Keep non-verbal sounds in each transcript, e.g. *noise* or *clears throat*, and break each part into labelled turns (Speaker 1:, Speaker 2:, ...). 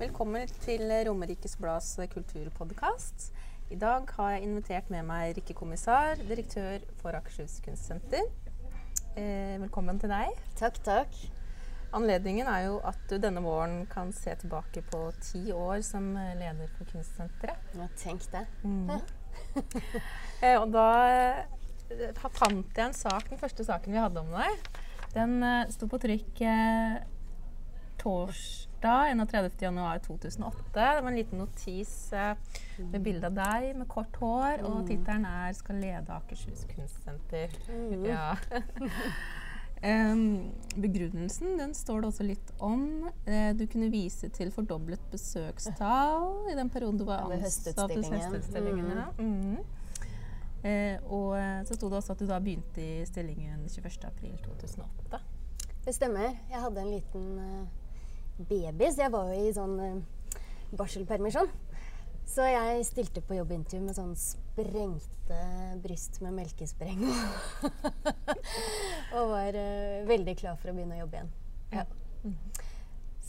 Speaker 1: Velkommen til Romerikes Blads kulturpodkast. I dag har jeg invitert med meg Rikke Kommissar, direktør for Akershus Kunstsenter. Eh, velkommen til deg.
Speaker 2: Takk, takk.
Speaker 1: Anledningen er jo at du denne våren kan se tilbake på ti år som leder for Kunstsenteret.
Speaker 2: Ja, tenk det. *laughs*
Speaker 1: Eh, og da eh, fant jeg en sak, den første saken vi hadde om deg. Den eh, sto på trykk eh, torsdag 31.1.2008. Det var en liten notis eh, med bilde av deg med kort hår, og tittelen er 'Skal lede Akershus Kunstsenter'. Ja. *laughs* um, begrunnelsen den står det også litt om. Eh, du kunne vise til fordoblet besøkstall i den perioden du var ansatt hos
Speaker 2: høstutstillingen.
Speaker 1: Ja. Mhm. Eh, og eh, så sto det også at du da begynte i stillingen 21.4.2008.
Speaker 2: Det stemmer. Jeg hadde en liten eh, baby, så jeg var jo i sånn eh, barselpermisjon. Så jeg stilte på jobbintervju med sånn sprengte bryst med melkespreng. og *laughs* var uh, veldig klar for å begynne å jobbe igjen. Ja.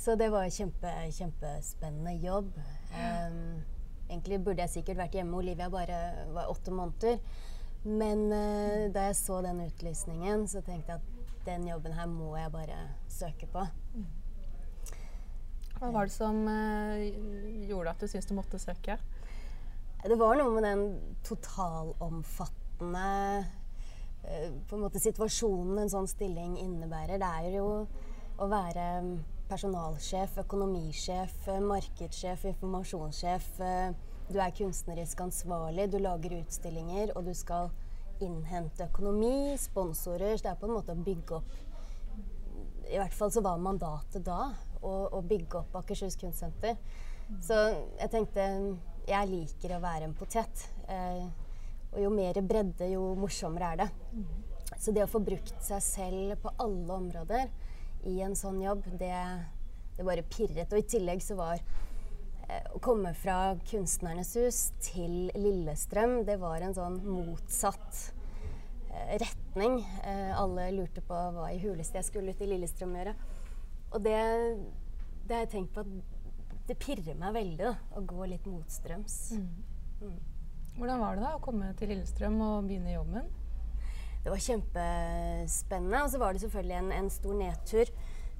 Speaker 2: Så det var kjempe, kjempespennende jobb. Um, egentlig burde jeg sikkert vært hjemme. Olivia bare var åtte måneder. Men uh, da jeg så den utlysningen, så tenkte jeg at den jobben her må jeg bare søke på.
Speaker 1: Hva var det som eh, gjorde at du syntes du måtte søke?
Speaker 2: Det var noe med den totalomfattende eh, på en måte situasjonen en sånn stilling innebærer. Det er jo å være personalsjef, økonomisjef, eh, markedssjef, informasjonssjef. eh, Du er kunstnerisk ansvarlig, du lager utstillinger, og du skal innhente økonomi, sponsorer. Så det er på en måte å bygge opp I hvert fall så var mandatet da å, å bygge opp Akershus Kunstsenter. Så jeg tenkte jeg liker å være en potet. Eh, og jo mer bredde, jo morsommere er det. Så det å få brukt seg selv på alle områder i en sånn jobb, det, det bare pirret. Og i tillegg så var eh, å komme fra Kunstnernes hus til Lillestrøm, det var en sånn motsatt eh, retning. Eh, alle lurte på hva i huleste jeg skulle i Lillestrøm gjøre. Og det, det har jeg tenkt på at det pirrer meg veldig da, å gå litt motstrøms.
Speaker 1: Hvordan var det da å komme til Lillestrøm og begynne jobben?
Speaker 2: Det var kjempespennende. Og så var det selvfølgelig en, en stor nedtur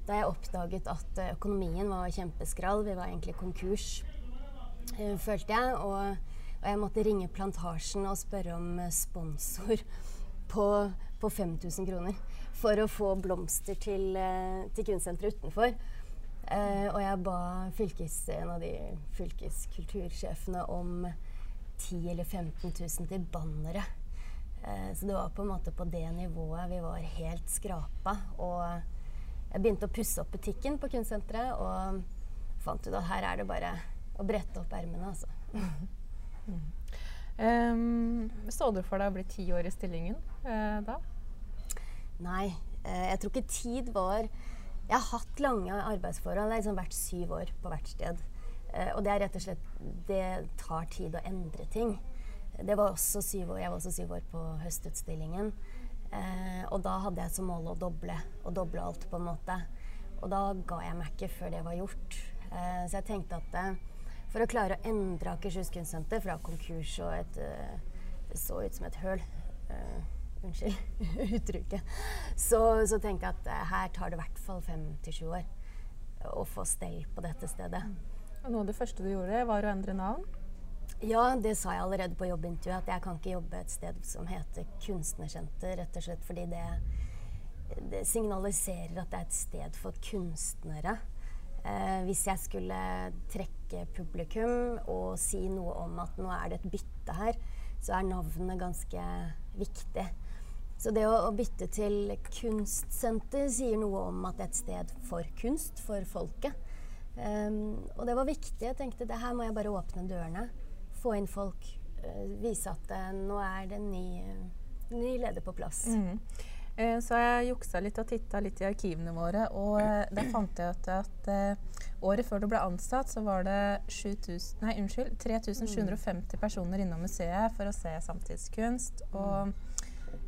Speaker 2: da jeg oppdaget at eh, økonomien var kjempeskrall. Vi var egentlig konkurs, eh, følte jeg. Og, og jeg måtte ringe Plantasjen og spørre om eh, sponsor på, på 5000 kroner for å få blomster til, eh, til kunstsenteret utenfor. Eh, og jeg ba fylkes, en av de fylkeskultursjefene om 10 eller 15 000 til bannere. Eh, så det var på en måte på det nivået vi var helt skrapa. Og jeg begynte å pusse opp butikken på kunstsenteret og fant ut at her er det bare å brette opp ermene, altså. *laughs*
Speaker 1: Em, så du for deg å bli ti år i stillingen uh, da?
Speaker 2: Nei, Uh, jeg tror ikke tid var Jeg har hatt lange arbeidsforhold. Det har liksom vært syv år på hvert sted. Uh, og det er rett og slett Det tar tid å endre ting. Det var også syv år, jeg var også syv år på Høstutstillingen. Og da hadde jeg som mål å doble, å doble alt, på en måte. Og da ga jeg meg ikke før det var gjort. Så jeg tenkte at for å klare å endre Akershus Kunstsenter fra konkurs og et eh, Det så ut som et høl. Uh, unnskyld *laughs* uttrykket. Så, så tenkte jeg at eh, her tar det i hvert fall fem til sju år å få stell på dette stedet.
Speaker 1: Og noe av det første du gjorde, var å endre navn.
Speaker 2: Ja, det sa jeg allerede på jobbintervjuet, at jeg kan ikke jobbe et sted som heter Kunstnersenter, rett og slett fordi det, det signaliserer at det er et sted for kunstnere. Eh, hvis jeg skulle trekke publikum og si noe om at nå er det et bytte her, så er navnet ganske viktig. Så det å, å bytte til kunstsenter sier noe om at det er et sted for kunst, for folket. Um, og det var viktig. Jeg tenkte det her må jeg bare åpne dørene. Få inn folk. Uh, vise at uh, nå er det en ny, uh, ny leder på plass.
Speaker 1: Mm. Eh, så jeg juksa litt og titta litt i arkivene våre, og eh, der fant jeg ut at eh, året før du ble ansatt, så var det 7000, nei, unnskyld, 3750 personer innom museet for å se samtidskunst. Og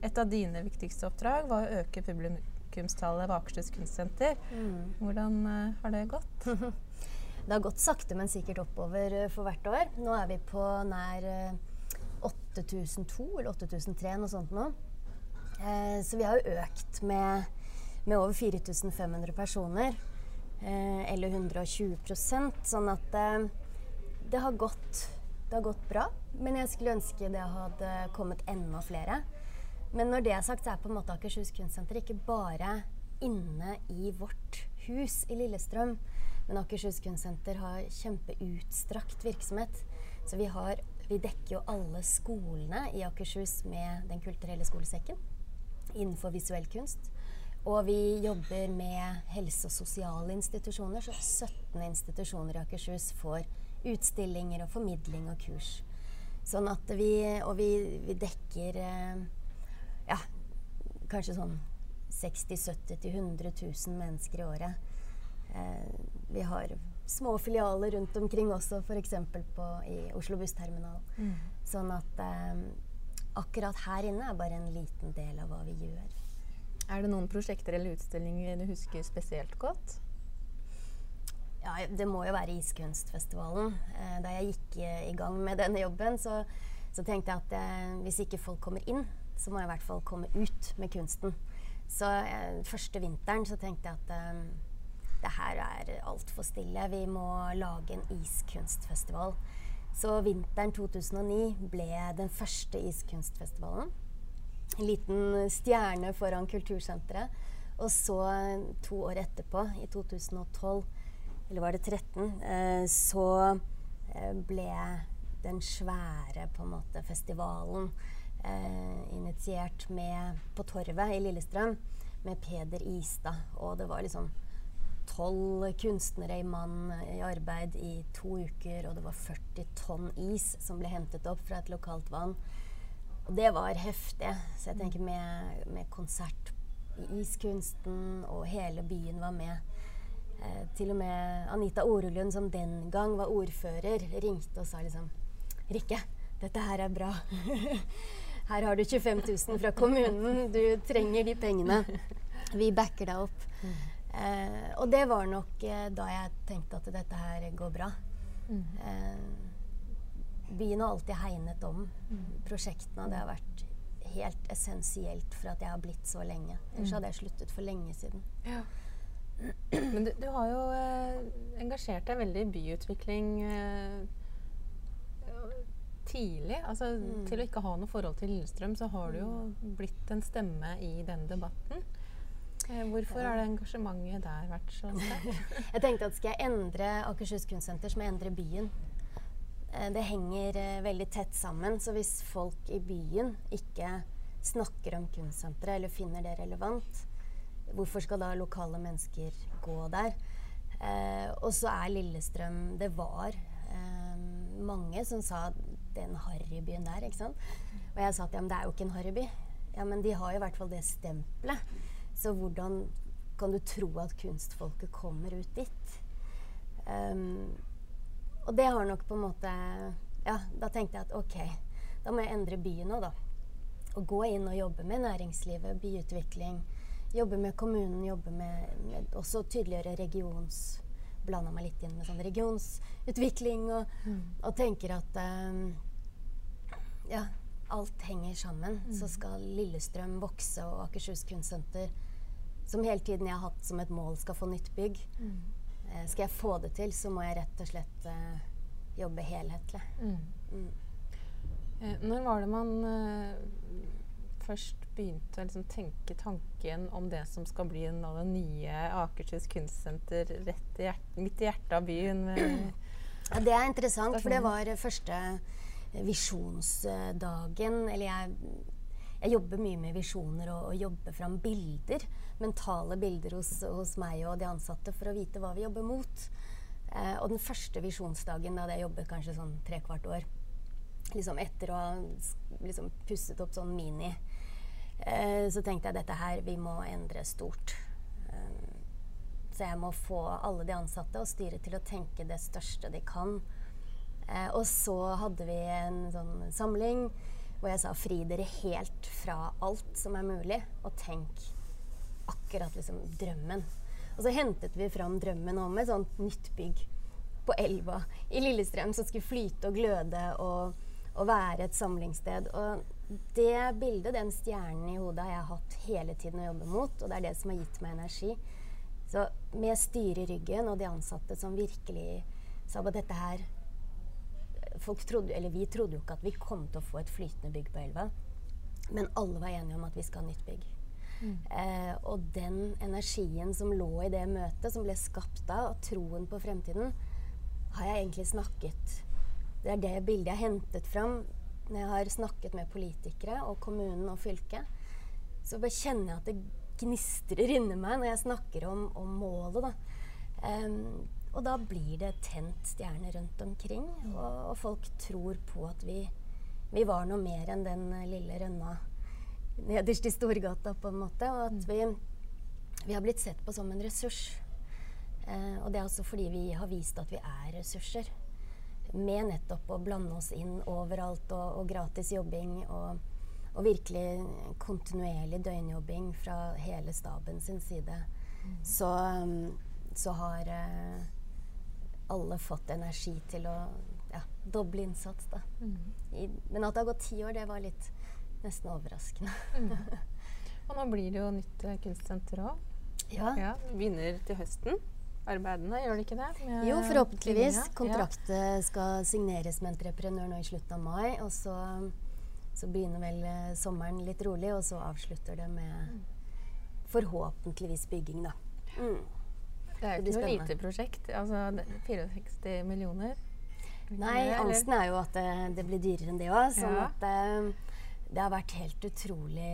Speaker 1: et av dine viktigste oppdrag var å øke publikumstallet ved Akershus kunstsenter.
Speaker 2: Mm.
Speaker 1: Hvordan uh, har det gått? *laughs*
Speaker 2: det har gått sakte, men sikkert oppover uh, for hvert år. Nå er vi på nær uh, 8002 eller 8003, noe sånt nå. Så vi har jo økt med, med over 4500 personer. eller 120% sånn at det har, gått, det har gått bra. Men jeg skulle ønske det hadde kommet enda flere. Men når det er sagt, så er på en måte Akershus kunstsenter ikke bare inne i vårt hus i Lillestrøm. Men Akershus kunstsenter har kjempeutstrakt virksomhet. Så vi, har, vi dekker jo alle skolene i Akershus med Den kulturelle skolesekken innenfor visuell kunst. Og vi jobber med helse- og sosiale institusjoner, så 17 institusjoner i Akershus får utstillinger og formidling og kurs. Sånn at vi, og vi, vi dekker eh, ja, kanskje sånn 60 70 100 000 mennesker i året. Eh, vi har små filialer rundt omkring også, f.eks. i Oslo bussterminal. Mm. Sånn at eh, akkurat her inne er bare en liten del av hva vi gjør.
Speaker 1: Er det noen prosjekter eller utstillinger du husker spesielt godt?
Speaker 2: Ja, det må jo være Iskunstfestivalen. Eh, da jeg gikk i gang med denne jobben, så, så tenkte jeg at eh, hvis ikke folk kommer inn, så må jeg i hvert fall komme ut med kunsten. Så eh, første vinteren så tenkte jeg at eh, det her er altfor stille. Vi må lage en iskunstfestival. Så vinteren 2009 ble den første iskunstfestivalen. En liten stjerne foran Kultursenteret. Og så to år etterpå, i 2012, eller var det 13, eh, så eh, ble den svære på en måte festivalen eh, initiert med, på Torvet i Lillestrøm med Peder Istad. Og det var liksom tolv kunstnere i mann i arbeid i to uker, og det var 40 tonn is som ble hentet opp fra et lokalt vann. Og det var heftig. Så jeg tenker med, med konsert i iskunsten, og hele byen var med. Eh, til og med Anita Orolund, som den gang var ordfører, ringte og sa liksom Rikke, dette her er bra. *laughs* Her har du 25 000 fra kommunen, du trenger de pengene. *laughs* Vi backer deg opp. Eh, og det var nok eh, da jeg tenkte at dette her går bra. Eh, byen har alltid hegnet om prosjektene, og det har vært helt essensielt for at jeg har blitt så lenge. Ellers hadde jeg sluttet for lenge siden. Ja.
Speaker 1: Men du, du, har jo eh, engasjert deg veldig i byutvikling. Eh, tidlig. Altså, mm. Til å ikke ha noe forhold til Lillestrøm, så har du jo blitt en stemme i den debatten. Eh, hvorfor har det engasjementet der vært så sterkt? *laughs*
Speaker 2: jeg tenkte at skal jeg endre Akershus kunstsenter, så må jeg endre byen. Eh, det henger eh, veldig tett sammen. Så hvis folk i byen ikke snakker om kunstsenteret eller finner det relevant, hvorfor skal da lokale mennesker gå der? Eh, og så er Lillestrøm Det var eh, mange som sa den harrybyen der, ikke sant. Og jeg sa at ja, men det er jo ikke en harryby. Ja, men de har jo i hvert fall det stempelet. Så hvordan kan du tro at kunstfolket kommer ut dit? Um, og det har nok på en måte Ja, da tenkte jeg at ok, da må jeg endre byen nå, da. Og gå inn og jobbe med næringslivet, byutvikling. Jobbe med kommunen, jobbe med, med også tydeliggjøre regions blanda meg litt inn med sånn regionsutvikling og, mm. og tenker at um, ja, alt henger sammen. Mm. Så skal Lillestrøm vokse, og Akershus kunstsenter, som hele tiden jeg har hatt som et mål, skal få nytt bygg. Mm. Eh, skal jeg få det til, så må jeg rett og slett eh, jobbe helhetlig. Mm.
Speaker 1: Mm. Eh, når var det man eh, først begynte å liksom tenke tanken om det som skal bli nå det nye Akershus kunstsenter rett i hjert, midt i hjertet av byen?
Speaker 2: Ja, det er interessant, for det var første visjonsdagen. Eller jeg, jeg jobber mye med visjoner og, og jobber fram bilder. Mentale bilder hos, hos, meg og de ansatte for å vite hva vi jobber mot. Eh, og den første visjonsdagen, da hadde jeg jobbet kanskje sånn trekvart år, liksom etter å ha liksom pusset opp sånn mini, eh, så tenkte jeg dette her, vi må endre stort. Eh, så jeg må få alle de ansatte og styret til å tenke det største de kan. Eh, og så hadde vi en sånn samling hvor jeg sa fri dere helt fra alt som er mulig, og tenk akkurat liksom drømmen. Og så hentet vi fram drømmen om et sånt nytt bygg på elva i Lillestrøm som skulle flyte og gløde og, og være et samlingssted. Og det bildet, den stjernen i hodet, har jeg hatt hele tiden å jobbe mot, og det er det som har gitt meg energi. Så med styret i ryggen og de ansatte som virkelig sa at dette her folk trodde, eller Vi trodde jo ikke at vi kom til å få et flytende bygg på elva, men alle var enige om at vi skal ha nytt bygg. Mm. Eh, og den energien som lå i det møtet, som ble skapt da, og troen på fremtiden, har jeg egentlig snakket Det er det bildet jeg har hentet fram når jeg har snakket med politikere og kommunen og fylket. Så bare kjenner jeg at det gnistrer inni meg når jeg snakker om, om målet. da. Um, og da blir det tent stjerner rundt omkring, og, og, folk tror på at vi, vi var noe mer enn den lille rønna nederst i Storgata, på en måte. Og at vi, vi har blitt sett på som en ressurs. Eh, og det er også fordi vi har vist at vi er ressurser. Med nettopp å blande oss inn overalt og, og gratis jobbing og, og, virkelig kontinuerlig døgnjobbing fra hele staben sin side. Mm. Så, så har eh, alle fått energi til å ja, doble innsats. Da. Mm. I, men at det har gått ti år, det var litt nesten overraskende.
Speaker 1: mm. *laughs* Og nå blir det jo nytt uh, kunstsenter òg.
Speaker 2: Ja.
Speaker 1: ja. Begynner til høsten. Arbeidene, gjør det ikke det?
Speaker 2: Med jo, forhåpentligvis. Kontraktet ja. skal signeres med entreprenør nå i slutten av mai. Og så, så begynner vel uh, sommeren litt rolig, og så avslutter det med forhåpentligvis bygging, da. Mm.
Speaker 1: Det er jo ikke noe lite prosjekt. Altså 64 millioner.
Speaker 2: Nei, angsten er jo at det, det blir dyrere enn det òg. Sånn ja. at det, det har vært helt utrolig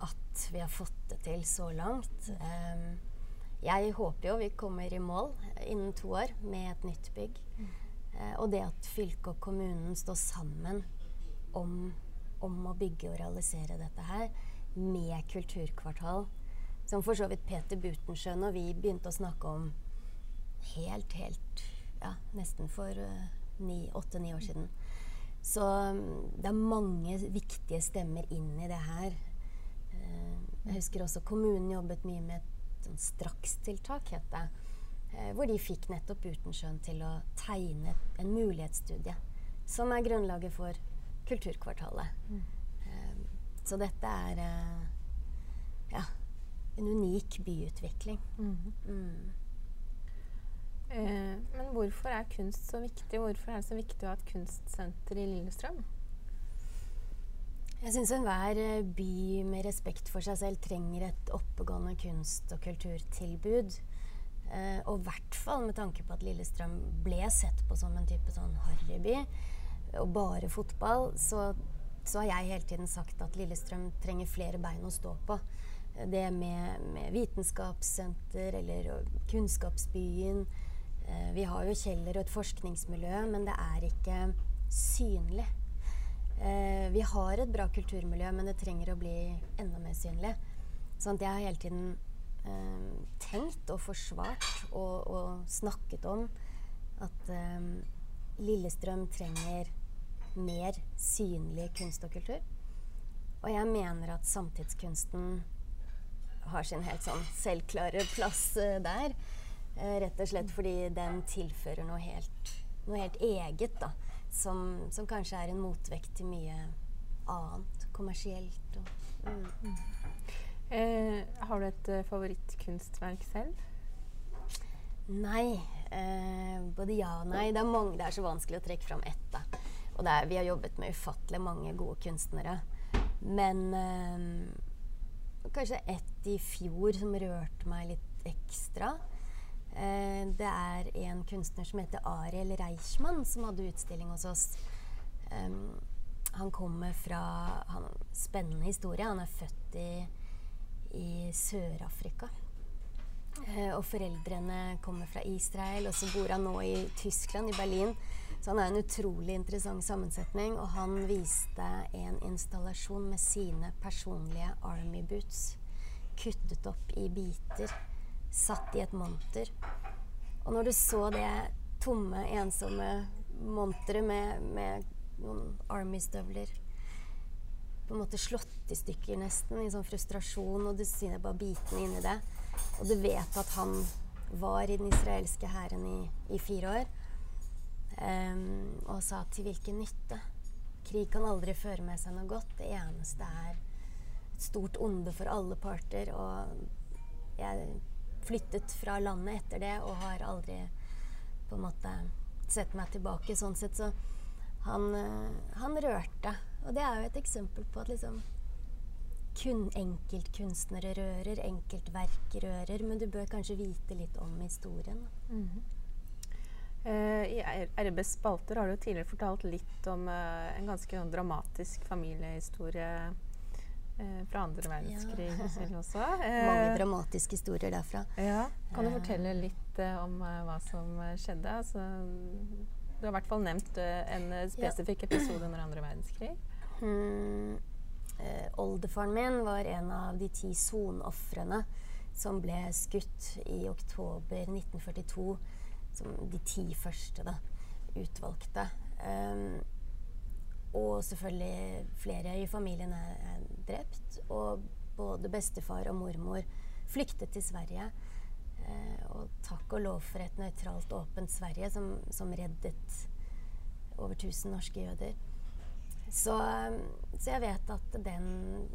Speaker 2: at vi har fått det til så langt. Um, jeg håper jo vi kommer i mål innen to år med et nytt bygg. Mm. Uh, og det at fylket og kommunen står sammen om, om, å bygge og realisere dette her med kulturkvartal som for så vidt Peter Butensjøen og vi begynte å snakke om helt, helt ja, nesten for uh, åtte-ni år siden. Så um, det er mange viktige stemmer inn i det her. Uh, jeg husker også kommunen jobbet mye med et sånn strakstiltak, het det. Uh, hvor de fikk nettopp Butensjøen til å tegne en mulighetsstudie. Som er grunnlaget for Kulturkvartalet. Mm. så dette er ja, en unik byutvikling. Mm. Mm.
Speaker 1: Eh, men hvorfor er kunst så viktig? Hvorfor er det så viktig å ha et kunstsenter i Lillestrøm?
Speaker 2: Jeg syns enhver eh, by med respekt for seg selv trenger et oppegående kunst- og kulturtilbud. Eh, og i hvert fall med tanke på at Lillestrøm ble sett på som en type sånn harryby og bare fotball, så, så, har jeg hele tiden sagt at Lillestrøm trenger flere bein å stå på det med, med vitenskapssenter eller Kunnskapsbyen. Eh, vi har jo Kjeller og et forskningsmiljø, men det er ikke synlig. Eh, vi har et bra kulturmiljø, men det trenger å bli enda mer synlig. Sånn at jeg har hele tiden eh, tenkt og forsvart og, og snakket om at Lillestrøm trenger mer synlig kunst og kultur. Og jeg mener at samtidskunsten har sin helt sånn selvklare plass uh, der. Uh, rett og slett fordi den tilfører noe helt, noe helt eget, da. Som, som, kanskje er en motvekt til mye annet kommersielt. Og, mm.
Speaker 1: eh, har du et uh, favorittkunstverk selv?
Speaker 2: Nei. både ja og nei. Det er, mange, det er, så vanskelig å trekke fram ett. da. Og er, vi har jobbet med ufattelig mange gode kunstnere. Men kanskje ett i fjor som rørte meg litt ekstra. Eh, det er en kunstner som heter Ariel Reichmann, som hadde utstilling hos oss. Um, han kommer fra han, Spennende historie. Han er født i, i Sør-Afrika. Eh, og foreldrene kommer fra Israel, og så bor han nå i Tyskland, i Berlin. Så han er en utrolig interessant sammensetning. Og han viste en installasjon med sine personlige Army boots. Kuttet opp i biter. Satt i et monter. Og når du så det tomme, ensomme monteret med, med noen Army-støvler på en måte slått i stykker nesten, i sånn frustrasjon, og du ser bare bitene inni det. Og du vet at han var i den israelske hæren i, i, fire år. Um, og sa til hvilken nytte? Krig kan aldri føre med seg noe godt. Det eneste er et stort onde for alle parter. Og jeg flyttet fra landet etter det og har aldri på en måte sett meg tilbake. Sånn sett så han, uh, han rørte og det er jo et eksempel på at liksom kun enkeltkunstnere rører, enkeltverk rører, men du bør kanskje vite litt om historien. Mm -hmm.
Speaker 1: Uh, I RBs spalter har du tidligere fortalt litt om uh, en ganske sånn dramatisk familiehistorie uh, fra andre verdenskrig ja. selv også. *laughs*
Speaker 2: Mange dramatiske historier derfra.
Speaker 1: Ja. Kan du fortelle litt om hva som skjedde? Altså, du har i hvert fall nevnt en spesifikk ja. episode under andre verdenskrig. *clears throat*
Speaker 2: Mm, eh, oldefaren min var en av de ti sonofrene som ble skutt i oktober 1942. Som de ti første da, utvalgte. Um, og selvfølgelig flere i familien er, er, drept. Og både bestefar og mormor flyktet til Sverige. Uh, og takk og lov for et nøytralt, åpent Sverige som, som reddet over 1000 norske jøder. Så, så, jeg vet at den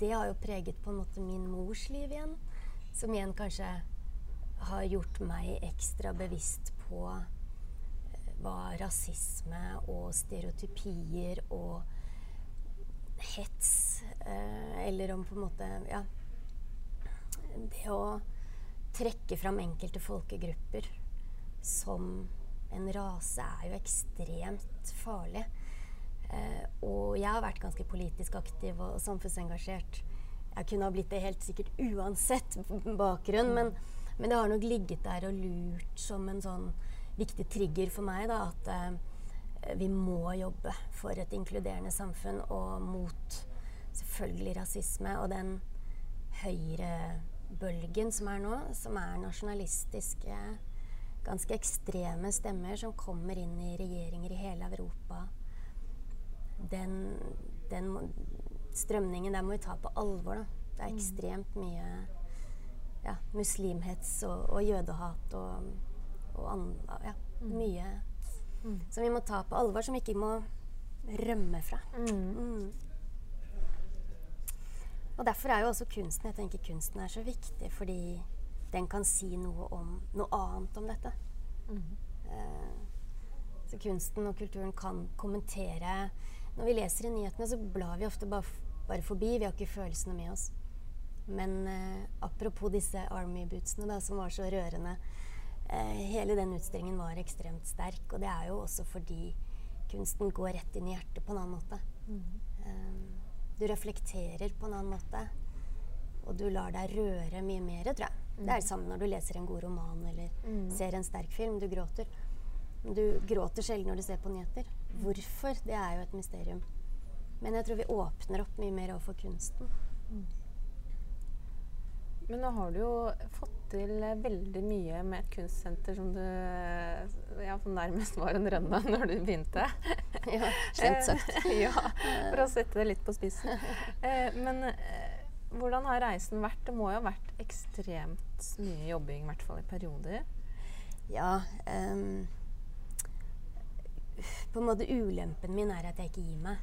Speaker 2: Det har jo preget på en måte min mors liv igjen. Som igjen kanskje har gjort meg ekstra bevisst på eh, hva rasisme og stereotypier og hets eh, Eller om på en måte Ja. Det å trekke fram enkelte folkegrupper som en rase er jo ekstremt farlig. Eh, og jeg har vært ganske politisk aktiv og, samfunnsengasjert. Jeg kunne ha blitt det helt sikkert uansett bakgrunn, men, men, det har nok ligget der og lurt som en sånn viktig trigger for meg da, at eh, vi må jobbe for et inkluderende samfunn og mot selvfølgelig rasisme og den høyrebølgen som er nå, som er nasjonalistiske, ganske ekstreme stemmer som kommer inn i regjeringer i hele Europa den, den strømningen der må vi ta på alvor. Da. Det er mm. ekstremt mye ja, muslimhets og, og, jødehat og, og an, ja, mm. mye mm. som vi må ta på alvor, som vi ikke må rømme fra. Mm. mm. Og derfor er jo også kunsten jeg tenker kunsten er så viktig, fordi den kan si noe om noe annet om dette. Mm. Eh, så kunsten og kulturen kan kommentere når vi leser i nyhetene, så blar vi ofte bare, bare forbi. Vi har ikke følelsene med oss. Men eh, apropos disse Army bootsene, da, som var så rørende. Eh, hele den utstillingen var ekstremt sterk, og det er jo også fordi kunsten går rett inn i hjertet på en annen måte. Mm. Um, du reflekterer på en annen måte, og du lar deg røre mye mer, tror jeg. Mm. Det er det samme når du leser en god roman eller mm. ser en sterk film. Du gråter. Du gråter sjelden når du ser på nyheter. Hvorfor? Det er jo et mysterium. Men jeg tror vi åpner opp mye mer overfor kunsten.
Speaker 1: Men nå har du jo fått til veldig mye med et kunstsenter som du ja, som nærmest var en rønne *laughs* når du begynte. *laughs*
Speaker 2: ja, slemt sagt. *laughs*
Speaker 1: ja, for å sette det litt på spissen. Eh, men eh, hvordan har reisen vært? Det må jo ha vært ekstremt mye jobbing, i hvert fall i perioder?
Speaker 2: Ja. Um, på en måte Ulempen min er at jeg ikke gir meg.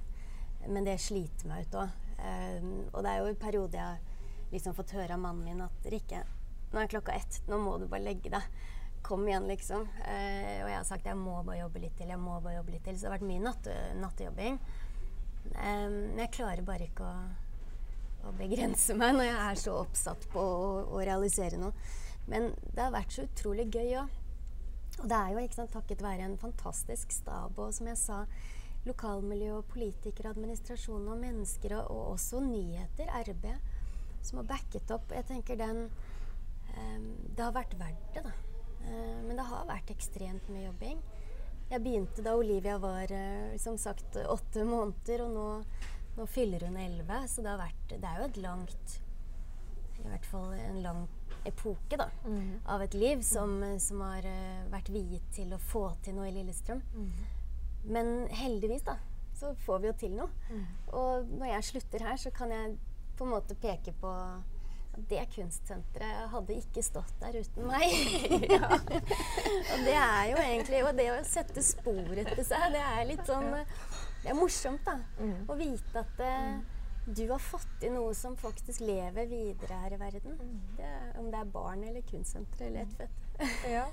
Speaker 2: Men det sliter meg ut òg. Um, ehm, og det er jo i perioder jeg liksom fått høre av mannen min at Rikke, nå er klokka ett. Nå må du bare legge deg. Kom igjen, liksom. Eh, og jeg har sagt jeg må bare jobbe litt til. jeg må bare jobbe litt til. Så det har vært mye natte, nattejobbing. Eh, men jeg klarer bare ikke å, å, begrense meg når jeg er så oppsatt på å, å realisere noe. Men det har vært så utrolig gøy òg. Og det er jo sant, takket være en fantastisk stab og som jeg sa, lokalmiljø politikere, administrasjon og mennesker, og, og også nyheter, RB, som har backet opp. Jeg tenker den Um, det har vært verdt det, da. Uh, men det har vært ekstremt mye jobbing. Jeg begynte da Olivia var uh, som sagt åtte måneder, og nå, nå fyller hun elleve. Så det, har vært, det er jo et langt I hvert fall en lang epoke da, mm. av et liv som, som har uh, vært viet til å få til noe i Lillestrøm. Mm. Men heldigvis, da, så får vi jo til noe. Mm. Og når jeg slutter her, så kan jeg på en måte peke på at det kunstsenteret hadde ikke stått der uten meg. *laughs* og det er jo egentlig Og det å sette spor etter seg, det er litt sånn Det er morsomt, da. Mm. Å vite at uh, du har fått til noe som faktisk lever videre her i verden. Mm. Det, om det er barn eller kunstsenter eller et fett. *laughs*
Speaker 1: ja.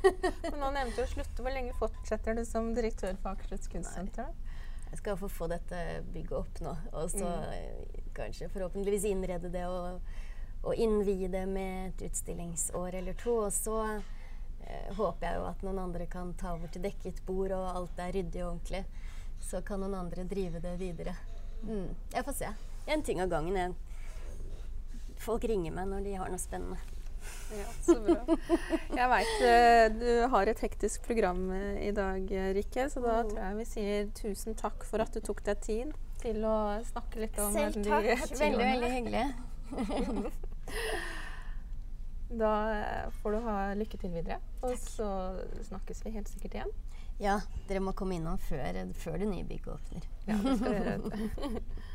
Speaker 1: Men nå nevnte du å slutte. Hvor lenge fortsetter du som direktør for Akershus kunstsenter?
Speaker 2: Jeg skal få få dette bygget opp nå, og så mm. Kanskje forhåpentligvis innrede det og, og innvie det med et utstillingsår eller to. Og så eh, håper jeg jo at noen andre kan ta over til dekket bord, og alt er ryddig og ordentlig. Så kan noen andre drive det videre. Mm. Jeg får se. En ting av gangen. Jeg. Folk ringer meg når de har noe spennende.
Speaker 1: Ja, så bra. Jeg veit eh, du har et hektisk program eh, i dag, Rikke, så da mm. tror jeg vi sier tusen takk for at du tok deg tid til å snakke litt om
Speaker 2: Selv takk. *laughs* Veldig, veldig hyggelig.
Speaker 1: da eh, får du ha lykke til videre, og så snakkes vi helt sikkert igjen.
Speaker 2: Ja, dere må komme innom før, før det nye bygget åpner.
Speaker 1: Ja, det skal dere. *laughs*